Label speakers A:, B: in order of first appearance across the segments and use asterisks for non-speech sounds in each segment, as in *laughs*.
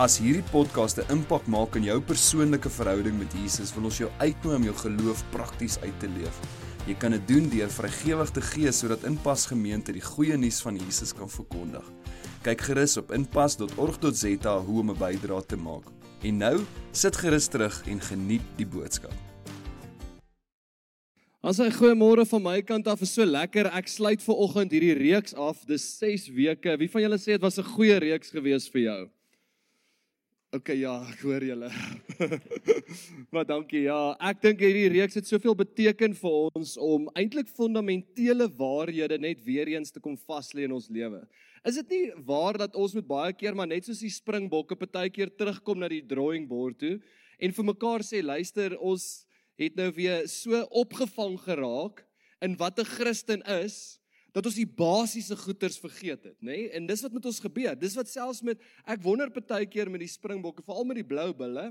A: As hierdie podcast 'n impak maak in jou persoonlike verhouding met Jesus, wil ons jou uitnooi om jou geloof prakties uit te leef. Jy kan dit doen deur vrygewig te gee sodat Inpas Gemeente die goeie nuus van Jesus kan verkondig. Kyk gerus op inpas.org.za hoe om 'n bydrae te maak. En nou, sit gerus terug en geniet die boodskap.
B: As 'n goeiemôre van my kant af is so lekker. Ek sluit ver oggend hierdie reeks af. Dis 6 weke. Wie van julle sê dit was 'n goeie reeks gewees vir jou? OK ja, ek hoor julle. *laughs* maar dankie. Ja, ek dink hierdie reeks het soveel beteken vir ons om eintlik fundamentele waarhede net weer eens te kom vas lê in ons lewe. Is dit nie waar dat ons moet baie keer maar net soos die springbokke partykeer terugkom na die drawing board toe en vir mekaar sê luister, ons het nou weer so opgevang geraak in wat 'n Christen is dat ons die basiese goeders vergeet het, nê? Nee? En dis wat met ons gebeur. Dis wat selfs met ek wonder baie keer met die springbokke, veral met die blou bulle.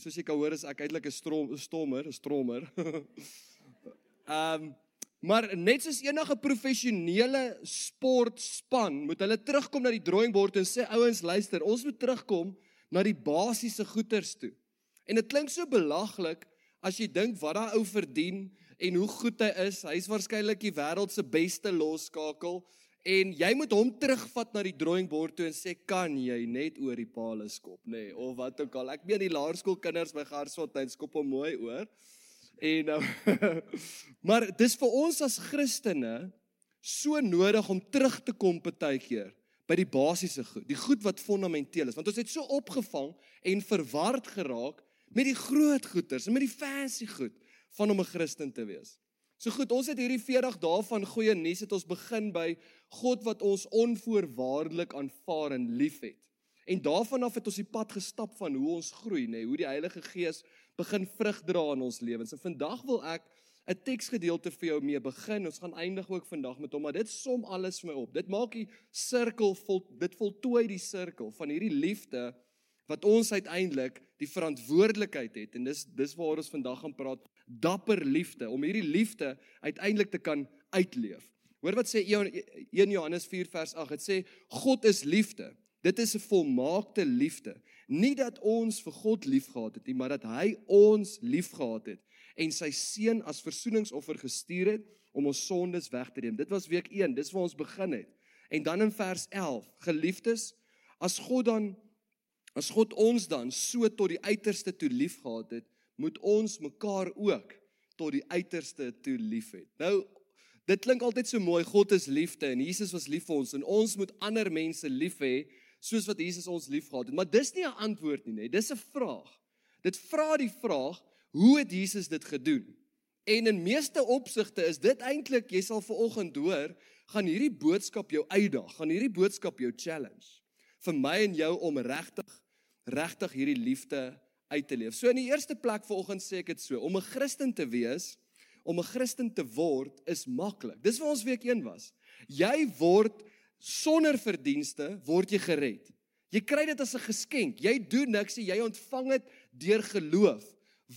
B: Soos jy kan hoor is ek eintlik 'n strom stommer, 'n strommer. *laughs* Ehm um, maar net soos enige professionele sportspan moet hulle terugkom na die drawing board en sê ouens, luister, ons moet terugkom na die basiese goeders toe. En dit klink so belaglik as jy dink wat daai ou verdien en hoe goed hy is. Hy's waarskynlik die wêreld se beste losskakel en jy moet hom terugvat na die drawing board toe en sê kan jy net oor die palle skop nê nee, of wat ook al. Ek meen die laerskoolkinders by Garsfontein skop hom mooi oor. En nou *laughs* maar dis vir ons as Christene so nodig om terug te kom partykeer by die basiese goed, die goed wat fundamenteel is, want ons het so opgevang en verward geraak met die groot goeters en met die fancy goed van om 'n Christen te wees. So goed, ons het hierdie 40 dae van goeie nuus het ons begin by God wat ons onvoorwaardelik aanvaar en liefhet. En daarvan af het ons die pad gestap van hoe ons groei, nê, nee, hoe die Heilige Gees begin vrug dra in ons lewens. En vandag wil ek 'n teksgedeelte vir jou mee begin. Ons gaan eindig ook vandag met hom, maar dit som alles vir my op. Dit maak die sirkel vol dit voltooi die sirkel van hierdie liefde wat ons uiteindelik die verantwoordelikheid het en dis dis waar ons vandag gaan praat dapper liefde om hierdie liefde uiteindelik te kan uitleef. Hoor wat sê 1 Johannes 4 vers 8. Dit sê God is liefde. Dit is 'n volmaakte liefde. Nie dat ons vir God liefgehad het nie, maar dat hy ons liefgehad het en sy seun as versoeningsoffer gestuur het om ons sondes weg te neem. Dit was week 1, dis waar ons begin het. En dan in vers 11, geliefdes, as God dan as God ons dan so tot die uiterste toe liefgehad het, moet ons mekaar ook tot die uiterste toe liefhet. Nou dit klink altyd so mooi God is liefde en Jesus was lief vir ons en ons moet ander mense lief hê soos wat Jesus ons liefgehad het. Maar dis nie 'n antwoord nie, nee, dis 'n vraag. Dit vra die vraag, hoe het Jesus dit gedoen? En in meeste opsigte is dit eintlik, jy sal vanoggend hoor, gaan hierdie boodskap jou uitdaag, gaan hierdie boodskap jou challenge vir my en jou om regtig regtig hierdie liefde uit te leef. So in die eerste plek vanoggend sê ek dit so, om 'n Christen te wees, om 'n Christen te word is maklik. Dis waar ons week 1 was. Jy word sonder verdienste word jy gered. Jy kry dit as 'n geskenk. Jy doen niks, jy ontvang dit deur geloof.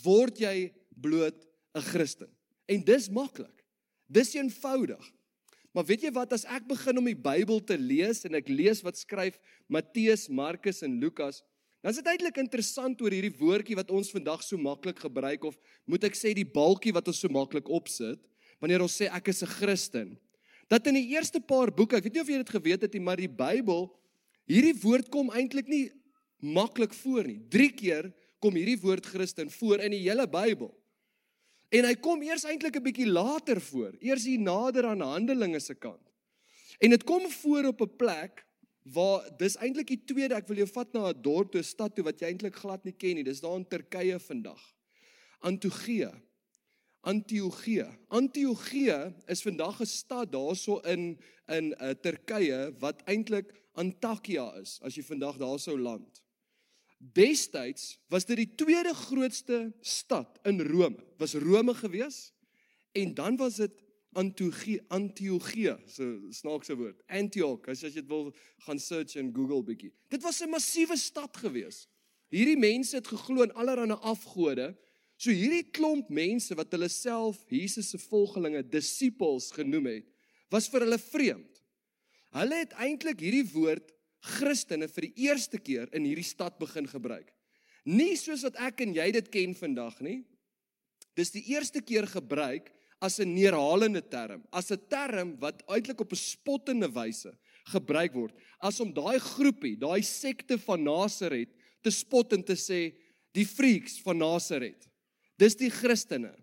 B: Word jy bloot 'n Christen. En dis maklik. Dis eenvoudig. Maar weet jy wat as ek begin om die Bybel te lees en ek lees wat skryf Matteus, Markus en Lukas, Dan is dit eintlik interessant oor hierdie woordjie wat ons vandag so maklik gebruik of moet ek sê die balkie wat ons so maklik opsit wanneer ons sê ek is 'n Christen. Dat in die eerste paar boeke, ek weet nie of jy dit geweet het nie, maar die Bybel hierdie woord kom eintlik nie maklik voor nie. 3 keer kom hierdie woord Christen voor in die hele Bybel. En hy kom eers eintlik 'n bietjie later voor, eers hier nader aan Handelinge se kant. En dit kom voor op 'n plek waar dis eintlik die tweede ek wil jou vat na 'n dorp toe 'n stad toe wat jy eintlik glad nie ken nie. Dis daar in Turkye vandag. Antiochia. Antiochia. Antiochia is vandag 'n stad daarso in in uh, Turkye wat eintlik Antakya is as jy vandag daarso land. Destyds was dit die tweede grootste stad in Rome. Was Rome gewees? En dan was dit Antiochia, Antiochia, so snaakse woord. Antioch, as jy dit wil gaan search in Google bietjie. Dit was 'n massiewe stad gewees. Hierdie mense het geglo in allerlei afgode. So hierdie klomp mense wat hulle self Jesus se volgelinge, disippels genoem het, was vir hulle vreemd. Hulle het eintlik hierdie woord Christene vir die eerste keer in hierdie stad begin gebruik. Nie soos wat ek en jy dit ken vandag nie. Dis die eerste keer gebruik as 'n neerhalende term, as 'n term wat eintlik op 'n spottende wyse gebruik word, as om daai groepie, daai sekte van Nasaret te spot en te sê die freaks van Nasaret. Dis die Christene.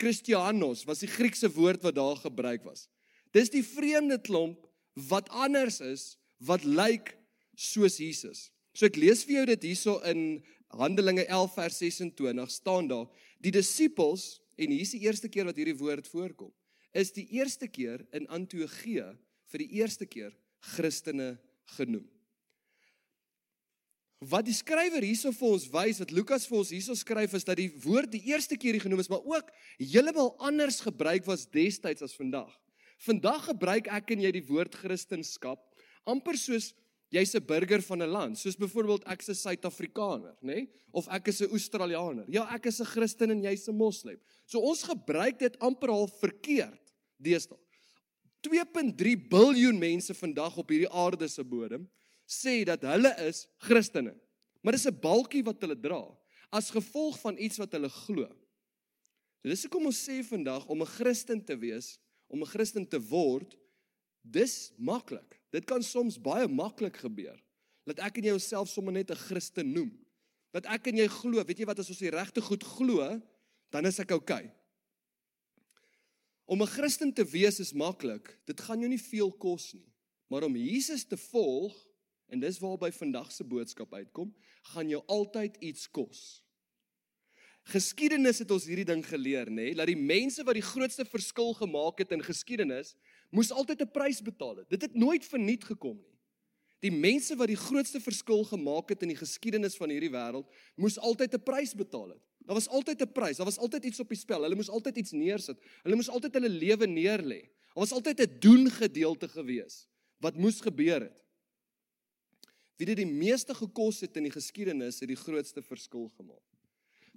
B: Christianos was die Griekse woord wat daar gebruik was. Dis die vreemde klomp wat anders is wat lyk soos Jesus. So ek lees vir jou dit hierso in Handelinge 11 vers 26 staan daar die disippels en hier is die eerste keer wat hierdie woord voorkom is die eerste keer in Antiochia vir die eerste keer Christene genoem. Wat die skrywer hierso vir ons wys, wat Lukas vir ons hierso skryf is dat die woord die eerste keer hier genoem is, maar ook heeltemal anders gebruik was destyds as vandag. Vandag gebruik ek en jy die woord Christendom amper soos jy's 'n burger van 'n land, soos byvoorbeeld ek's 'n Suid-Afrikaner, nê? Nee? Of ek is 'n Australianer. Ja, ek is 'n Christen en jy's 'n Moslem. So ons gebruik dit amper al verkeerd deesdae. 2.3 biljoen mense vandag op hierdie aarde se bodem sê dat hulle is Christene. Maar dis 'n balkie wat hulle dra as gevolg van iets wat hulle glo. So dis hoekom ons sê vandag om 'n Christen te wees, om 'n Christen te word, dis maklik. Dit kan soms baie maklik gebeur. Dat ek en jy onsself sommer net 'n Christen noem. Dat ek en jy glo, weet jy wat as ons die regte goed glo, dan is ek oukei. Okay. Om 'n Christen te wees is maklik. Dit gaan jou nie veel kos nie. Maar om Jesus te volg, en dis waarby vandag se boodskap uitkom, gaan jou altyd iets kos. Geskiedenis het ons hierdie ding geleer, nê, nee? dat die mense wat die grootste verskil gemaak het in geskiedenis, moes altyd 'n prys betaal het. Dit het nooit verniet gekom nie. Die mense wat die grootste verskil gemaak het in die geskiedenis van hierdie wêreld, moes altyd 'n prys betaal het. Daar was altyd 'n prys, daar was altyd iets op die spel. Hulle moes altyd iets neersit. Hulle moes altyd hulle lewe neerlê. Daar was altyd 'n doen gedeelte gewees wat moes gebeur het. Wie dit die meeste gekos het in die geskiedenis, het die grootste verskil gemaak.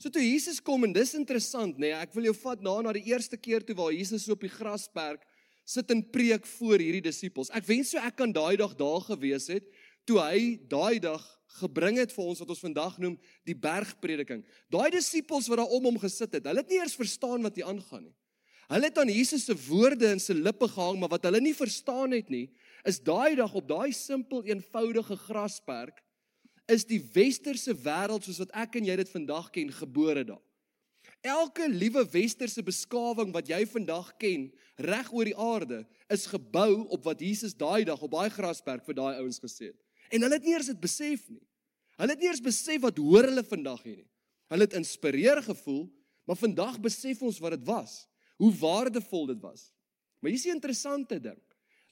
B: So toe Jesus kom en dis interessant, nê, nee, ek wil jou vat na na die eerste keer toe waar Jesus op die grasperk sit en preek voor hierdie disippels. Ek wens so ek kan daai dag daar gewees het toe hy daai dag gebring het vir ons wat ons vandag noem die bergprediking. Daai disippels wat daar om hom gesit het, hulle het nie eers verstaan wat hier aangaan nie. Hulle het aan Jesus se woorde in sy lippe gehang, maar wat hulle nie verstaan het nie, is daai dag op daai simpel eenvoudige grasperk is die westerse wêreld soos wat ek en jy dit vandag ken gebore daar. Elke liewe westerse beskawing wat jy vandag ken reg oor die aarde is gebou op wat Jesus daai dag op daai grasperk vir daai ouens gesê het. En hulle het nie eers dit besef nie. Hulle het nie eers besef wat hoor hulle vandag hier nie. Hulle het inspireer gevoel, maar vandag besef ons wat dit was, hoe waardevol dit was. Maar hier is 'n interessante ding,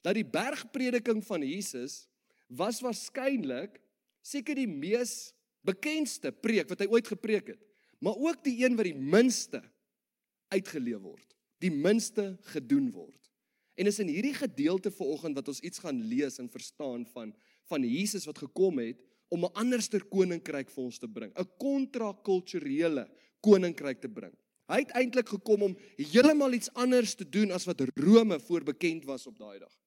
B: dat die bergprediking van Jesus was waarskynlik seker die mees bekendste preek wat hy ooit gepreek het maar ook die een wat die minste uitgeleef word, die minste gedoen word. En is in hierdie gedeelte vanoggend wat ons iets gaan lees en verstaan van van Jesus wat gekom het om 'n anderster koninkryk vir ons te bring, 'n kontrakulturele koninkryk te bring. Hy het eintlik gekom om heeltemal iets anders te doen as wat Rome voorbekend was op daai dag.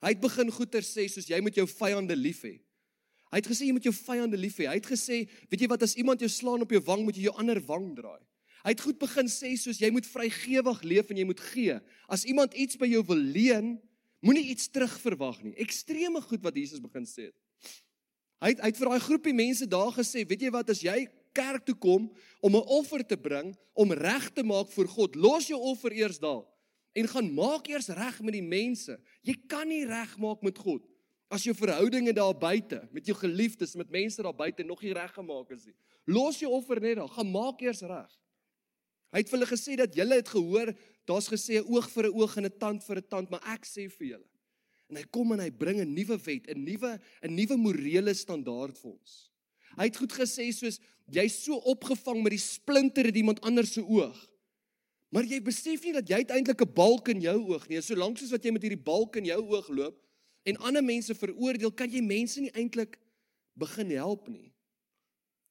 B: Hy het begin goeie sê soos jy moet jou vyande lief hê. Hy het gesê jy moet jou vyande lief hê. Hy het gesê, weet jy wat as iemand jou slaan op jou wang, moet jy jou ander wang draai. Hy het goed begin sê soos jy moet vrygewig leef en jy moet gee. As iemand iets by jou wil leen, moenie iets terugverwag nie. Ekstreme goed wat Jesus begin sê het. Hy het, het vir daai groepie mense daar gesê, weet jy wat as jy kerk toe kom om 'n offer te bring om reg te maak voor God, los jou offer eers daar en gaan maak eers reg met die mense. Jy kan nie regmaak met God As jou verhoudinge daar buite met jou geliefdes, met mense daar buite nog nie reggemaak is nie. Los jou offer net daar, gaan maak eers reg. Hy het vir hulle gesê dat julle het gehoor, daar's gesê 'n oog vir 'n oog en 'n tand vir 'n tand, maar ek sê vir julle. En hy kom en hy bring 'n nuwe wet, 'n nuwe 'n nuwe morele standaard vir ons. Hy het goed gesê soos jy's so opgevang met die splinter in iemand anders se oog. Maar jy besef nie dat jy eintlik 'n balk in jou oog nie. Solank soos wat jy met hierdie balk in jou oog loop en ander mense veroordeel, kan jy mense nie eintlik begin help nie.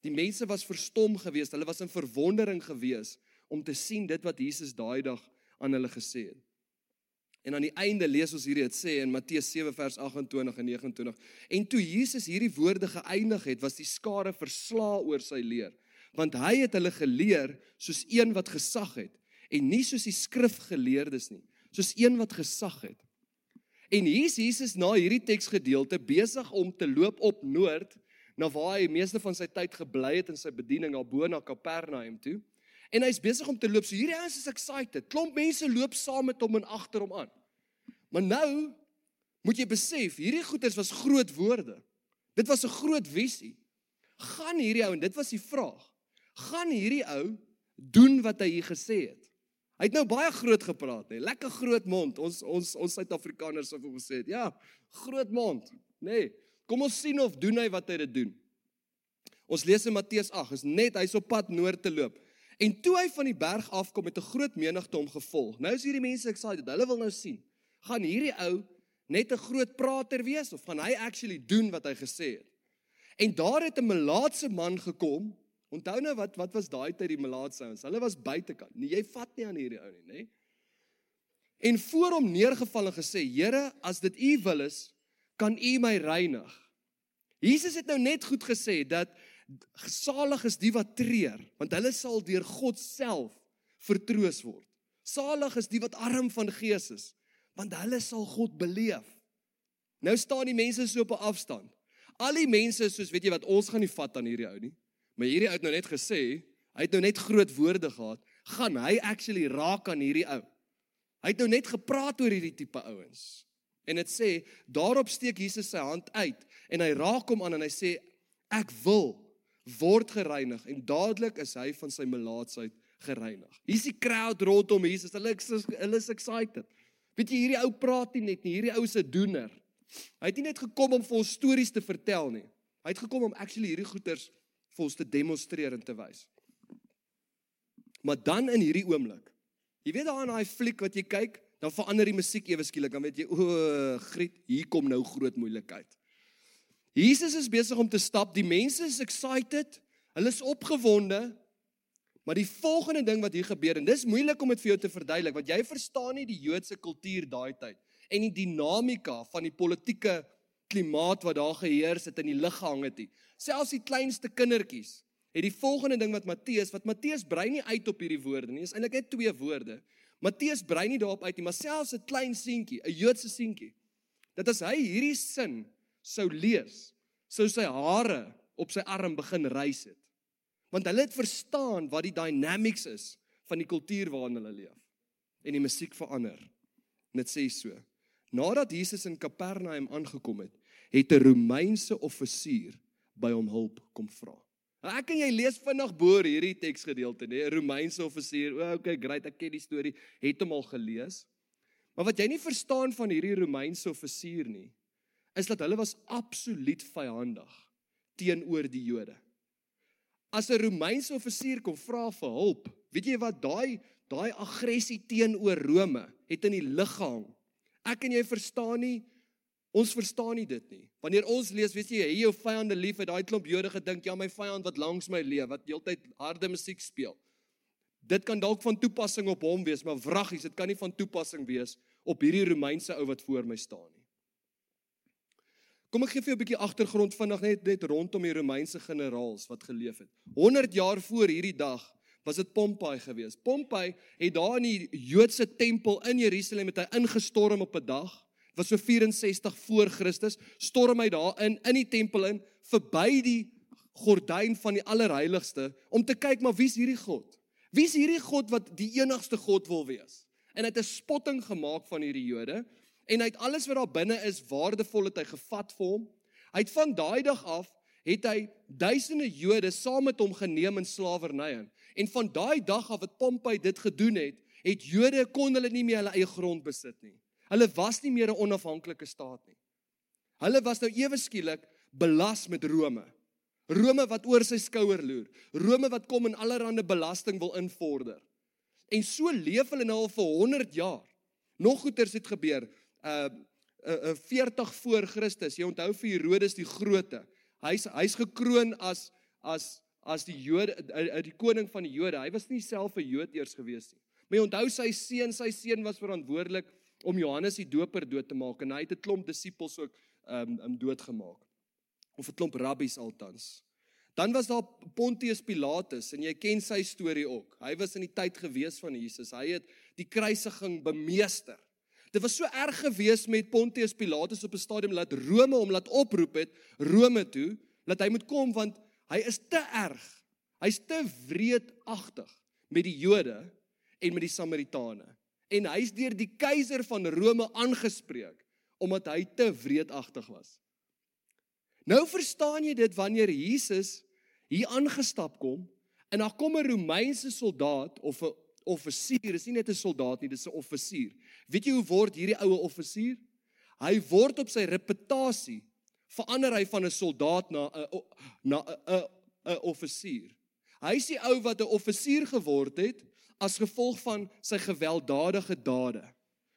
B: Die mense was verstom geweest, hulle was in verwondering geweest om te sien dit wat Jesus daai dag aan hulle gesê het. En aan die einde lees ons hierdie dit sê in Matteus 7 vers 28 en 29. En toe Jesus hierdie woorde geëindig het, was die skare verslaa oor sy leer, want hy het hulle geleer soos een wat gesag het en nie soos die skrifgeleerdes nie, soos een wat gesag het. En hier is Jesus na hierdie teksgedeelte besig om te loop op noord na waar hy meeste van sy tyd gebly het in sy bediening na bo na Kapernaum toe. En hy's besig om te loop. So hierdie ouens is excited. Klomp mense loop saam met hom en agter hom aan. Maar nou moet jy besef, hierdie goeters was groot woorde. Dit was 'n groot visie. Gaan hierdie ou en dit was die vraag. Gaan hierdie ou doen wat hy hier gesê het? Hy het nou baie groot gepraat, nê? Lekker groot mond. Ons ons ons Suid-Afrikaners het gesê het, ja, groot mond, nê? Kom ons sien of doen hy wat hy dit doen. Ons lees in Matteus 8, is net hy's op pad noord te loop. En toe hy van die berg afkom met 'n groot menigte hom gevolg. Nou is hierdie mense excited. Hulle wil nou sien gaan hierdie ou net 'n groot prater wees of gaan hy actually doen wat hy gesê het? En daar het 'n melaatse man gekom. Onthou nou wat wat was daai tyd die melaatse ouens? Hulle was buitekant. Nee, jy vat nie aan hierdie ou nie, nê? En voor hom neergeval en gesê: "Here, as dit U wil is, kan U my reinig." Jesus het nou net goed gesê dat salig is die wat treur, want hulle sal deur God self vertroos word. Salig is die wat arm van gees is, want hulle sal God beleef. Nou staan die mense so op 'n afstand. Al die mense soos weet jy wat ons gaan nie vat aan hierdie ou nie. Maar hierdie ou het nou net gesê, hy het nou net groot woorde gehad, gaan hy actually raak aan hierdie ou. Hy het nou net gepraat oor hierdie tipe ouens. En dit sê daarop steek Jesus sy hand uit en hy raak hom aan en hy sê ek wil word gereinig en dadelik is hy van sy melaatsheid gereinig. Hier's die crowd rondom Jesus. Hulle is hulle is excited. Weet jy hierdie ou praat nie net nie, hierdie ou se doener. Hy het nie net gekom om vir ons stories te vertel nie. Hy het gekom om actually hierdie goeters vir ons te demonstreer en te wys. Maar dan in hierdie oomblik. Jy weet daar in daai fliek wat jy kyk, dan verander die musiek ewe skielik, dan weet jy o, griet, hier kom nou groot moeilikheid. Jesus is besig om te stap, die mense is excited, hulle is opgewonde, Maar die volgende ding wat hier gebeur en dis moeilik om dit vir jou te verduidelik want jy verstaan nie die Joodse kultuur daai tyd en die dinamika van die politieke klimaat wat daar geheers het in die lig gehang het. Selfs die kleinste kindertjies het die volgende ding wat Matteus wat Matteus brei nie uit op hierdie woorde nie. Dit is eintlik net twee woorde. Matteus brei nie daarop uit nie, maar selfs 'n klein seentjie, 'n Joodse seentjie, dat as hy hierdie sin sou lees, sou sy hare op sy arm begin rys het want hulle het verstaan wat die dynamics is van die kultuur waarin hulle leef en die musiek verander net sê so nadat Jesus in Kapernaum aangekom het het 'n Romeinse offisier by hom hulp kom vra. Ek en jy lees vinnig boor hierdie teksgedeelte nê? 'n Romeinse offisier o okay great ek ken die storie het hom al gelees. Maar wat jy nie verstaan van hierdie Romeinse offisier nie is dat hulle was absoluut vyandig teenoor die Jode. As 'n Romeinse offisier kom vra vir hulp, weet jy wat daai daai aggressie teenoor Rome het in die lug gehang. Ek en jy verstaan nie ons verstaan nie dit nie. Wanneer ons lees, weet jy, hy jou vyande lief het daai klomp Jode gedink, ja my vyand wat langs my leef, wat heeltyd harde musiek speel. Dit kan dalk van toepassing op hom wees, maar wraggies, dit kan nie van toepassing wees op hierdie Romeinse ou wat voor my staan nie. Kom ek gee vir jou 'n bietjie agtergrond vinnig net net rondom die Romeinse generaals wat geleef het. 100 jaar voor hierdie dag was dit Pompei geweest. Pompei het daar in die Joodse tempel in Jerusalem met hy ingestorm op 'n dag. Was so 64 voor Christus. Storm hy daar in in die tempel in verby die gordyn van die allerheiligste om te kyk maar wie's hierdie God? Wie's hierdie God wat die enigste God wil wees? En hy het 'n spotting gemaak van hierdie Jode en hy het alles wat daar binne is waardevol het hy gevat vir hom. Hy het van daai dag af het hy duisende Jode saam met hom geneem in slawerny in. En van daai dag af wat Pompei dit gedoen het, het Jode kon hulle nie meer hulle eie grond besit nie. Hulle was nie meer 'n onafhanklike staat nie. Hulle was nou ewe skielik belas met Rome. Rome wat oor sy skouer loer. Rome wat kom en allerlei belasting wil invorder. En so leef hulle nou al vir 100 jaar. Nog goeters het gebeur. Uh uh 40 voor Christus. Jy onthou vir Herodes die Grote. Hy's hy's gekroon as as as die Jode uit die koning van die Jode. Hy was nie self 'n Jood eers gewees nie. Maar onthou sy seun, sy seun was verantwoordelik om Johannes die Doper dood te maak en hy het 'n klomp disippels ook um um doodgemaak. Of 'n klomp rabbies altans. Dan was daar Pontius Pilatus en jy ken sy storie ook. Hy was in die tyd gewees van Jesus. Hy het die kruisiging bemeester. Dit was so erg gewees met Pontius Pilatus op 'n stadium laat Rome hom laat oproep het Rome toe dat hy moet kom want hy is te erg. Hy's te wreedagtig met die Jode en met die Samaritane. En hy's deur die keiser van Rome aangespreek omdat hy te wreedagtig was. Nou verstaan jy dit wanneer Jesus hier aangestap kom en daar kom 'n Romeinse soldaat of 'n offisier, is nie net 'n soldaat nie, dis 'n offisier. Weet jy hoe word hierdie oue offisier? Hy word op sy reputasie verander hy van 'n soldaat na 'n na 'n 'n offisier. Hy is die ou wat 'n offisier geword het as gevolg van sy gewelddadige dade.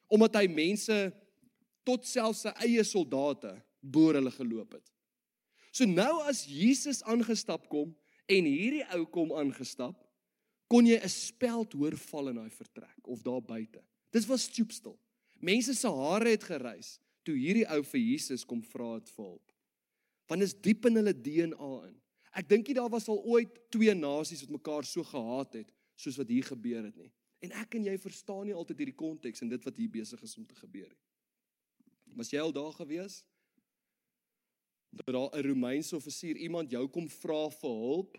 B: Omdat hy mense tot selfs sy eie soldate boor hulle geloop het. So nou as Jesus aangestap kom en hierdie ou kom aangestap, kon jy 'n speld hoor val in daai vertrek of daar buite. Dit was stoepstil. Mense se hare het gerys toe hierdie ou vir Jesus kom vra het vir hulp. Want is diep in hulle DNA in. Ek dink nie daar was al ooit twee nasies wat mekaar so gehaat het soos wat hier gebeur het nie. En ek en jy verstaan nie altyd hierdie konteks en dit wat hier besig is om te gebeur nie. Was jy al daar gewees? Dat daar 'n Romeinse offisier iemand jou kom vra vir hulp,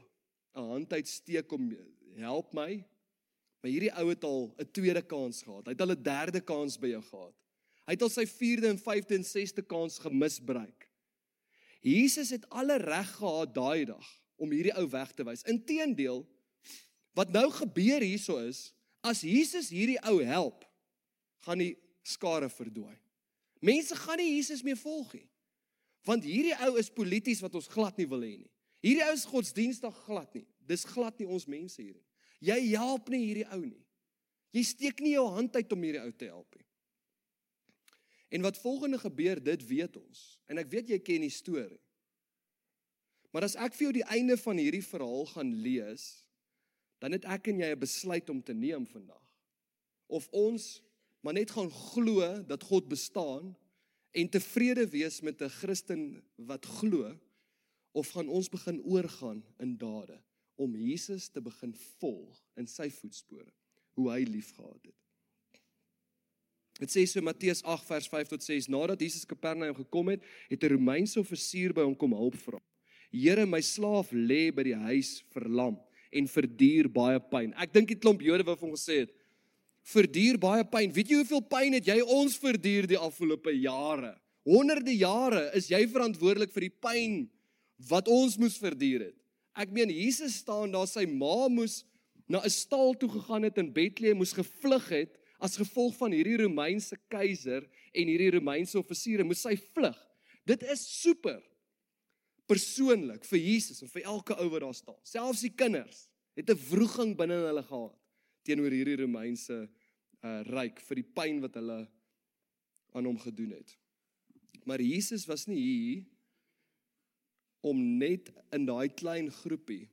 B: 'n hand uitsteek om help my. Maar hierdie ou het al 'n tweede kans gehad. Hy het al 'n derde kans by jou gehad. Hy het al sy 4de en 5de en 6de kans gemisbruik. Jesus het alle reg gehad daai dag om hierdie ou weg te wys. Inteendeel, wat nou gebeur hierso is, as Jesus hierdie ou help, gaan die skare verdwaai. Mense gaan nie Jesus meer volg nie. Want hierdie ou is polities wat ons glad nie wil hê nie. Hierdie ou is godsdienstig glad nie. Dis glad nie ons mense hier nie. Jy help nie hierdie ou nie. Jy steek nie jou hand uit om hierdie ou te help nie. En wat volgende gebeur, dit weet ons. En ek weet jy ken die storie. Maar as ek vir jou die einde van hierdie verhaal gaan lees, dan het ek en jy 'n besluit om te neem vandag. Of ons maar net gaan glo dat God bestaan en tevrede wees met 'n Christen wat glo of gaan ons begin oorgaan in dade om Jesus te begin volg in sy voetspore, hoe hy liefgehad het. Dit sê so Matteus 8 vers 5 tot 6 nadat Jesus Kapernaum gekom het, het 'n Romeinse offisier by hom kom hulp vra. Here, my slaaf lê by die huis verlam en verduur baie pyn. Ek dink die klomp Jode wou vir hom gesê het verduur baie pyn. Weet jy hoeveel pyn het jy ons verduur die afgelope jare? Honderde jare is jy verantwoordelik vir die pyn wat ons moes verduur het. Ek meen Jesus staan daar sy ma moes na 'n stal toe gegaan het in Bethlehem moes gevlug het as gevolg van hierdie Romeinse keiser en hierdie Romeinse offisiere moes sy vlug. Dit is super persoonlik vir Jesus en vir elke ou wat daar staan. Selfs die kinders het 'n wroging binne hulle gehad teenoor hierdie Romeinse uh ryk vir die pyn wat hulle aan hom gedoen het. Maar Jesus was nie hier om net in daai klein groepie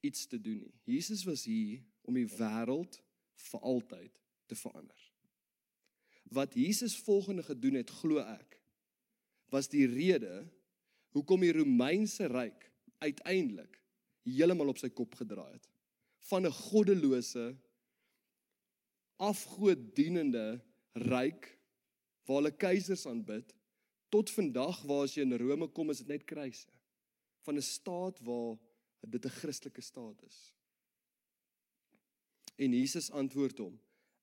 B: iets te doen nie. Jesus was hier om die wêreld vir altyd te verander. Wat Jesus volgende gedoen het, glo ek, was die rede hoekom die Romeinse ryk uiteindelik heeltemal op sy kop gedraai het. Van 'n goddelose afgodienende ryk waar hulle keisers aanbid tot vandag waar as jy in Rome kom is dit net kruise van 'n staat waar dit 'n Christelike staat is. En Jesus antwoord hom: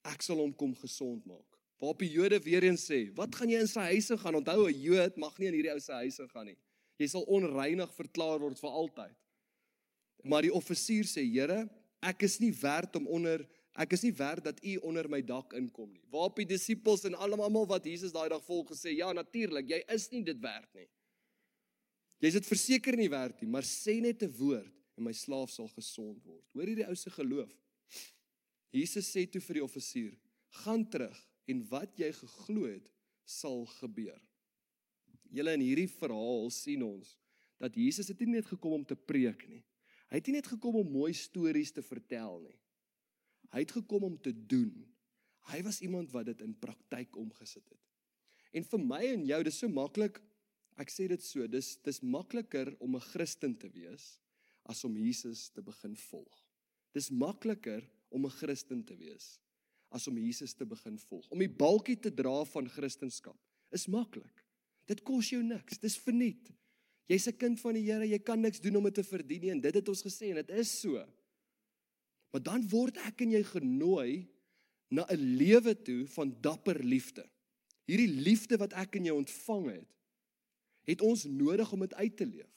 B: Ek sal hom kom gesond maak. Waarop die Jode weer eens sê: Wat gaan jy in sy huise gaan? Onthou 'n Jood mag nie in hierdie ou se huise gaan nie. Jy sal onreinig verklaar word vir altyd. Maar die offisier sê: Here, ek is nie werd om onder Ek is nie werd dat u onder my dak inkom nie. Waarop die disippels en almal wat Jesus daai dag volg gesê, ja natuurlik, jy is nie dit werd nie. Jy's dit verseker nie werd nie, maar sê net 'n woord en my slaaf sal gesond word. Hoor hierdie ou se geloof. Jesus sê toe vir die offisier: "Gaan terug en wat jy geglo het, sal gebeur." Julle in hierdie verhaal sien ons dat Jesus het nie net gekom om te preek nie. Hy het nie net gekom om mooi stories te vertel nie. Hy het gekom om te doen. Hy was iemand wat dit in praktyk omgesit het. En vir my en jou, dis so maklik. Ek sê dit so, dis dis makliker om 'n Christen te wees as om Jesus te begin volg. Dis makliker om 'n Christen te wees as om Jesus te begin volg. Om die balkie te dra van Christendom is maklik. Dit kos jou niks. Dis verniet. Jy's 'n kind van die Here, jy kan niks doen om dit te verdien nie en dit het ons gesê en dit is so. Maar dan word ek en jy genooi na 'n lewe toe van dapper liefde. Hierdie liefde wat ek en jy ontvang het, het ons nodig om dit uit te leef.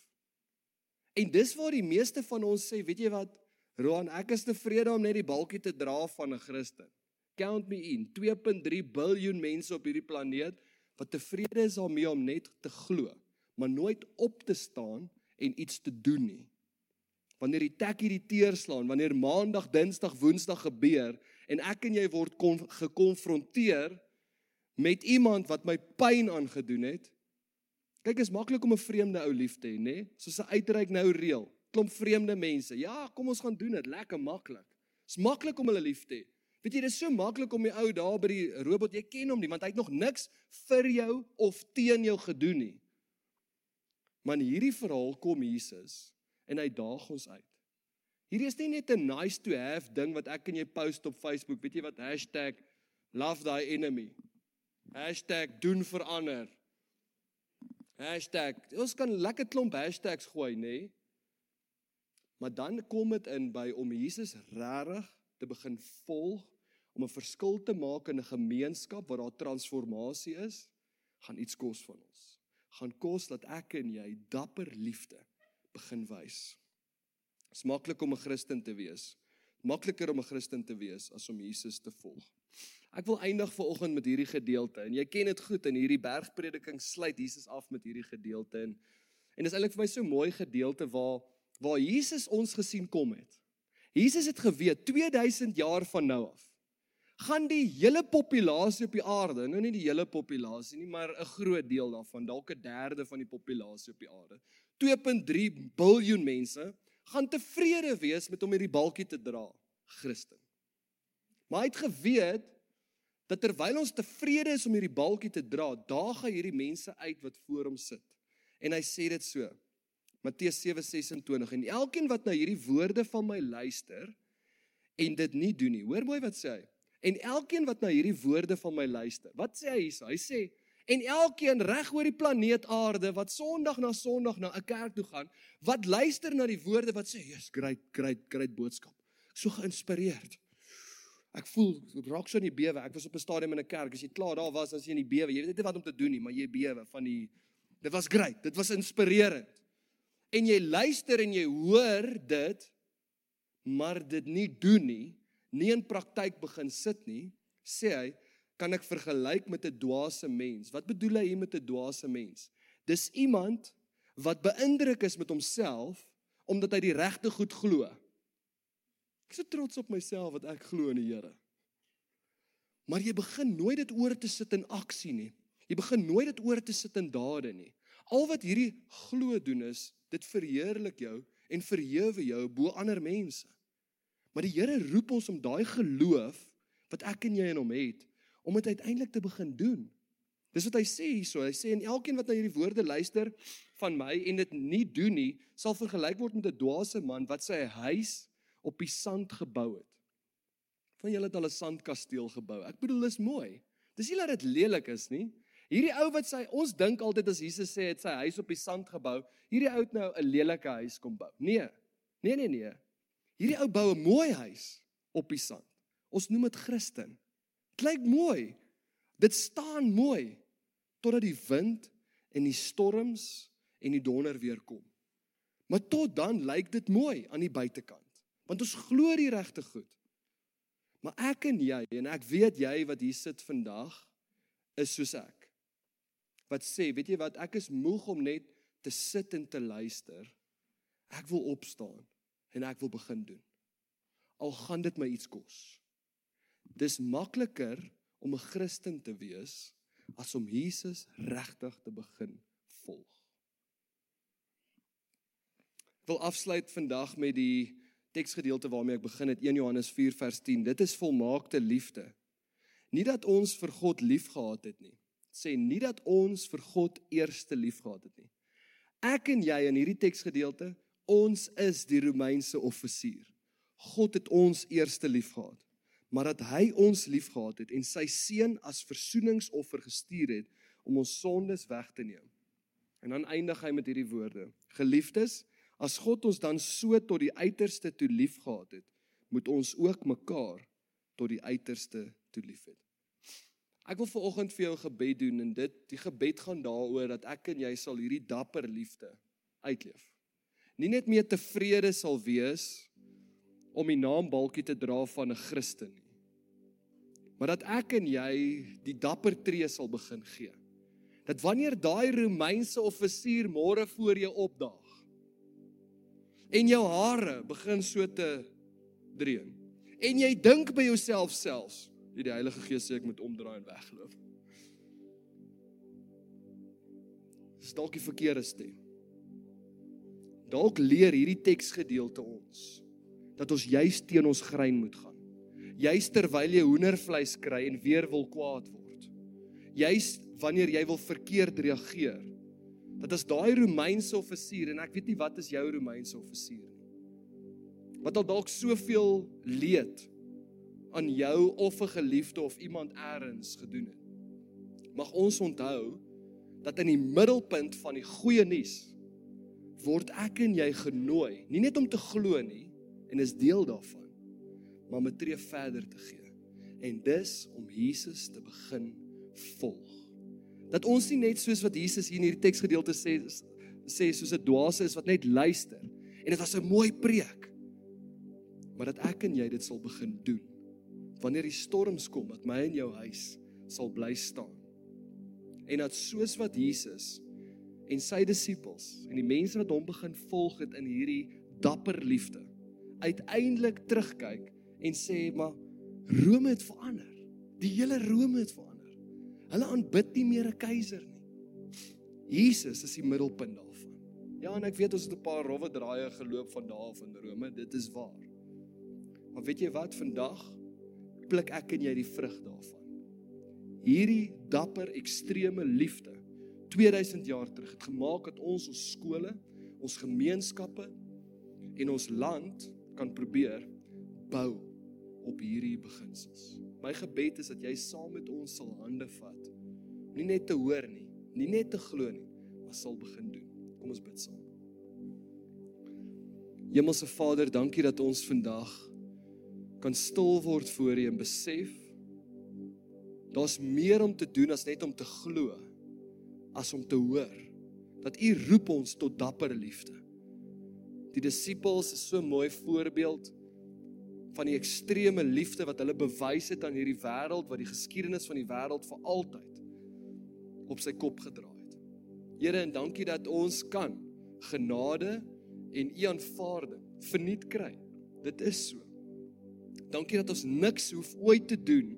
B: En dis waar die meeste van ons sê, weet jy wat, Roan, ek is tevrede om net die balkie te dra van 'n Christen. Count me in. 2.3 biljoen mense op hierdie planeet wat tevrede is daarmee om net te glo, maar nooit op te staan en iets te doen nie. Wanneer die tek hierdie teerslaan, wanneer maandag, dinsdag, woensdag gebeur en ek en jy word gekonfronteer met iemand wat my pyn aangedoen het. Kyk, is maklik om 'n vreemde ou lief te hê, nê? Soos 'n uitreik nou reël. Klomp vreemde mense. Ja, kom ons gaan doen dit, lekker maklik. Is maklik om hulle lief te hê. Weet jy, dit is so maklik om die ou daar by die robot, jy ken hom nie, want hy het nog niks vir jou of teen jou gedoen nie. Maar in hierdie verhaal kom Jesus en hy daag ons uit. Hierdie is nie net 'n nice to have ding wat ek en jy post op Facebook, weet jy wat #love thy enemy. #doen verander. Hashtag, ons kan lekker klomp hashtags gooi, nê? Nee? Maar dan kom dit in by om Jesus regtig te begin volg, om 'n verskil te maak in 'n gemeenskap waar daar transformasie is, gaan iets kos van ons. Gaan kos dat ek en jy dapper liefde begin wys. Dit is maklik om 'n Christen te wees. Makliker om 'n Christen te wees as om Jesus te volg. Ek wil eindig vanoggend met hierdie gedeelte en jy ken dit goed in hierdie bergprediking sluit Jesus af met hierdie gedeelte en en dis eintlik vir my so mooi gedeelte waar waar Jesus ons gesien kom het. Jesus het geweet 2000 jaar van nou af gaan die hele populasie op die aarde, nou nie die hele populasie nie, maar 'n groot deel daarvan, dalk 'n derde van die populasie op die aarde, 2.3 biljoen mense gaan tevrede wees met om hierdie balkie te dra, Christen. Maar hy het geweet dat terwyl ons tevrede is om hierdie balkie te dra, daag hy hierdie mense uit wat voor hom sit. En hy sê dit so. Matteus 7:26 en elkeen wat na hierdie woorde van my luister en dit nie doen nie. Hoor mooi wat sê hy. En elkeen wat na hierdie woorde van my luister. Wat sê hy hierso? Hy sê en elkeen reg oor die planeet Aarde wat Sondag na Sondag na 'n kerk toe gaan, wat luister na die woorde wat sê, "Jesus, great, great, great boodskap." So geïnspireerd. Ek voel raak so in die bewe. Ek was op 'n stadium in 'n kerk. As jy klaar daar was, as jy in die bewe, jy weet net wat om te doen nie, maar jy bewe van die Dit was great. Dit was inspirerend. En jy luister en jy hoor dit, maar dit nie doen nie, nie in praktyk begin sit nie, sê hy, kan ek vergelyk met 'n dwaase mens. Wat bedoel hy hier met 'n dwaase mens? Dis iemand wat beïndruk is met homself omdat hy die regte goed glo. Ek is so trots op myself wat ek glo in die Here. Maar jy begin nooit dit oor te sit in aksie nie. Jy begin nooit dit oor te sit in dade nie. Al wat hierdie glo doen is dit verheerlik jou en verhewe jou bo ander mense. Maar die Here roep ons om daai geloof wat ek en jy in hom het om dit uiteindelik te begin doen. Dis wat hy sê hierso. Hy sê en elkeen wat na hierdie woorde luister van my en dit nie doen nie, sal vergelyk word met 'n dwaase man wat sy huis op die sand gebou het. Van julle het al 'n sandkasteel gebou. Ek bedoel dis mooi. Dis nie dat dit lelik is nie. Hierdie ou wat sê ons dink altyd as Jesus sê het sy huis op die sand gebou, hierdie ou het nou 'n lelike huis kom bou. Nee. Nee nee nee. Hierdie ou bou 'n mooi huis op die sand. Ons noem dit Christen. Dit lyk mooi. Dit staan mooi totdat die wind en die storms en die donder weer kom. Maar tot dan lyk dit mooi aan die buitekant. Want ons glo die regte goed. Maar ek en jy en ek weet jy wat hier sit vandag is soos ek. Wat sê, weet jy wat, ek is moeg om net te sit en te luister. Ek wil opstaan en ek wil begin doen. Al gaan dit my iets kos. Dis makliker om 'n Christen te wees as om Jesus regtig te begin volg. Ek wil afsluit vandag met die teksgedeelte waarmee ek begin het 1 Johannes 4 vers 10. Dit is volmaakte liefde. Nie dat ons vir God liefgehad het nie. Sê nie dat ons vir God eerste liefgehad het nie. Ek en jy in hierdie teksgedeelte, ons is die Romeinse offisier. God het ons eerste liefgehad maar dat hy ons liefgehad het en sy seun as versoeningsoffer gestuur het om ons sondes weg te neem. En dan eindig hy met hierdie woorde: Geliefdes, as God ons dan so tot die uiterste toe liefgehad het, moet ons ook mekaar tot die uiterste toe liefhet. Ek wil veraloggend vir jou 'n gebed doen en dit die gebed gaan daaroor dat ek en jy sal hierdie dapper liefde uitleef. Nie net meer tevrede sal wees om die naambalkie te dra van 'n Christen nie maar dat ek en jy die dapper tree sal begin gee. Dat wanneer daai Romeinse offisier môre voor jou opdaag en jou hare begin so te dreun en jy dink by jouself selfs, die Heilige Gees sê ek moet omdraai en wegloop. Dis dalk die verkeerde stem. Dalk leer hierdie teksgedeelte ons dat ons juis teen ons grein moet gaan juis terwyl jy hoendervleis kry en weer wil kwaad word. Juis wanneer jy wil verkeerd reageer. Dat as daai Romeinse offisier en ek weet nie wat is jou Romeinse offisier nie. Wat al dalk soveel leed aan jou of 'n geliefde of iemand eers gedoen het. Mag ons onthou dat in die middelpunt van die goeie nuus word ek en jy genooi, nie net om te glo nie en is deel daarvan maar om 'n tree verder te gee. En dis om Jesus te begin volg. Dat ons nie net soos wat Jesus hier in hierdie teksgedeelte sê sê soos 'n dwaase is wat net luister en dit was 'n mooi preek. Maar dat ek en jy dit sal begin doen. Wanneer die storms kom, dat my en jou huis sal bly staan. En dat soos wat Jesus en sy disippels en die mense wat hom begin volg het in hierdie dapper liefde uiteindelik terugkyk en sê maar Rome het verander. Die hele Rome het verander. Hulle aanbid nie meer 'n keiser nie. Jesus is die middelpunt daarvan. Ja, en ek weet ons het 'n paar rowwe draaie geloop van daar af in Rome, dit is waar. Maar weet jy wat vandag pluk ek en jy die vrug daarvan. Hierdie dapper ekstreme liefde 2000 jaar terug het gemaak dat ons ons skole, ons gemeenskappe en ons land kan probeer bou op hierdie beginsels. My gebed is dat jy saam met ons sal hande vat. Nie net te hoor nie, nie net te glo nie, maar sal begin doen. Kom ons bid saam. Hemelse Vader, dankie dat ons vandag kan stil word voor U en besef daar's meer om te doen as net om te glo as om te hoor dat U roep ons tot dapper liefde. Die disippels is so 'n mooi voorbeeld van die ekstreme liefde wat hulle bewys het aan hierdie wêreld wat die geskiedenis van die wêreld vir altyd op sy kop gedraai het. Here en dankie dat ons kan genade en u aanvaarding verniet kry. Dit is so. Dankie dat ons niks hoef ooit te doen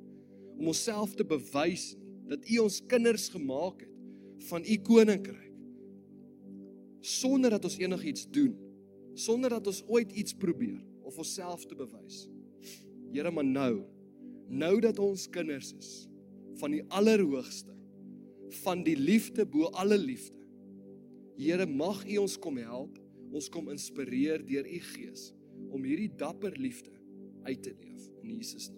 B: om onsself te bewys nie dat u ons kinders gemaak het van u koninkryk sonder dat ons enigiets doen sonder dat ons ooit iets probeer of onsself te bewys. Here, maar nou, nou dat ons kinders is van die Allerhoogste, van die liefde bo alle liefde. Here, mag U ons kom help, ons kom inspireer deur U Gees om hierdie dapper liefde uit te leef in Jesus naam.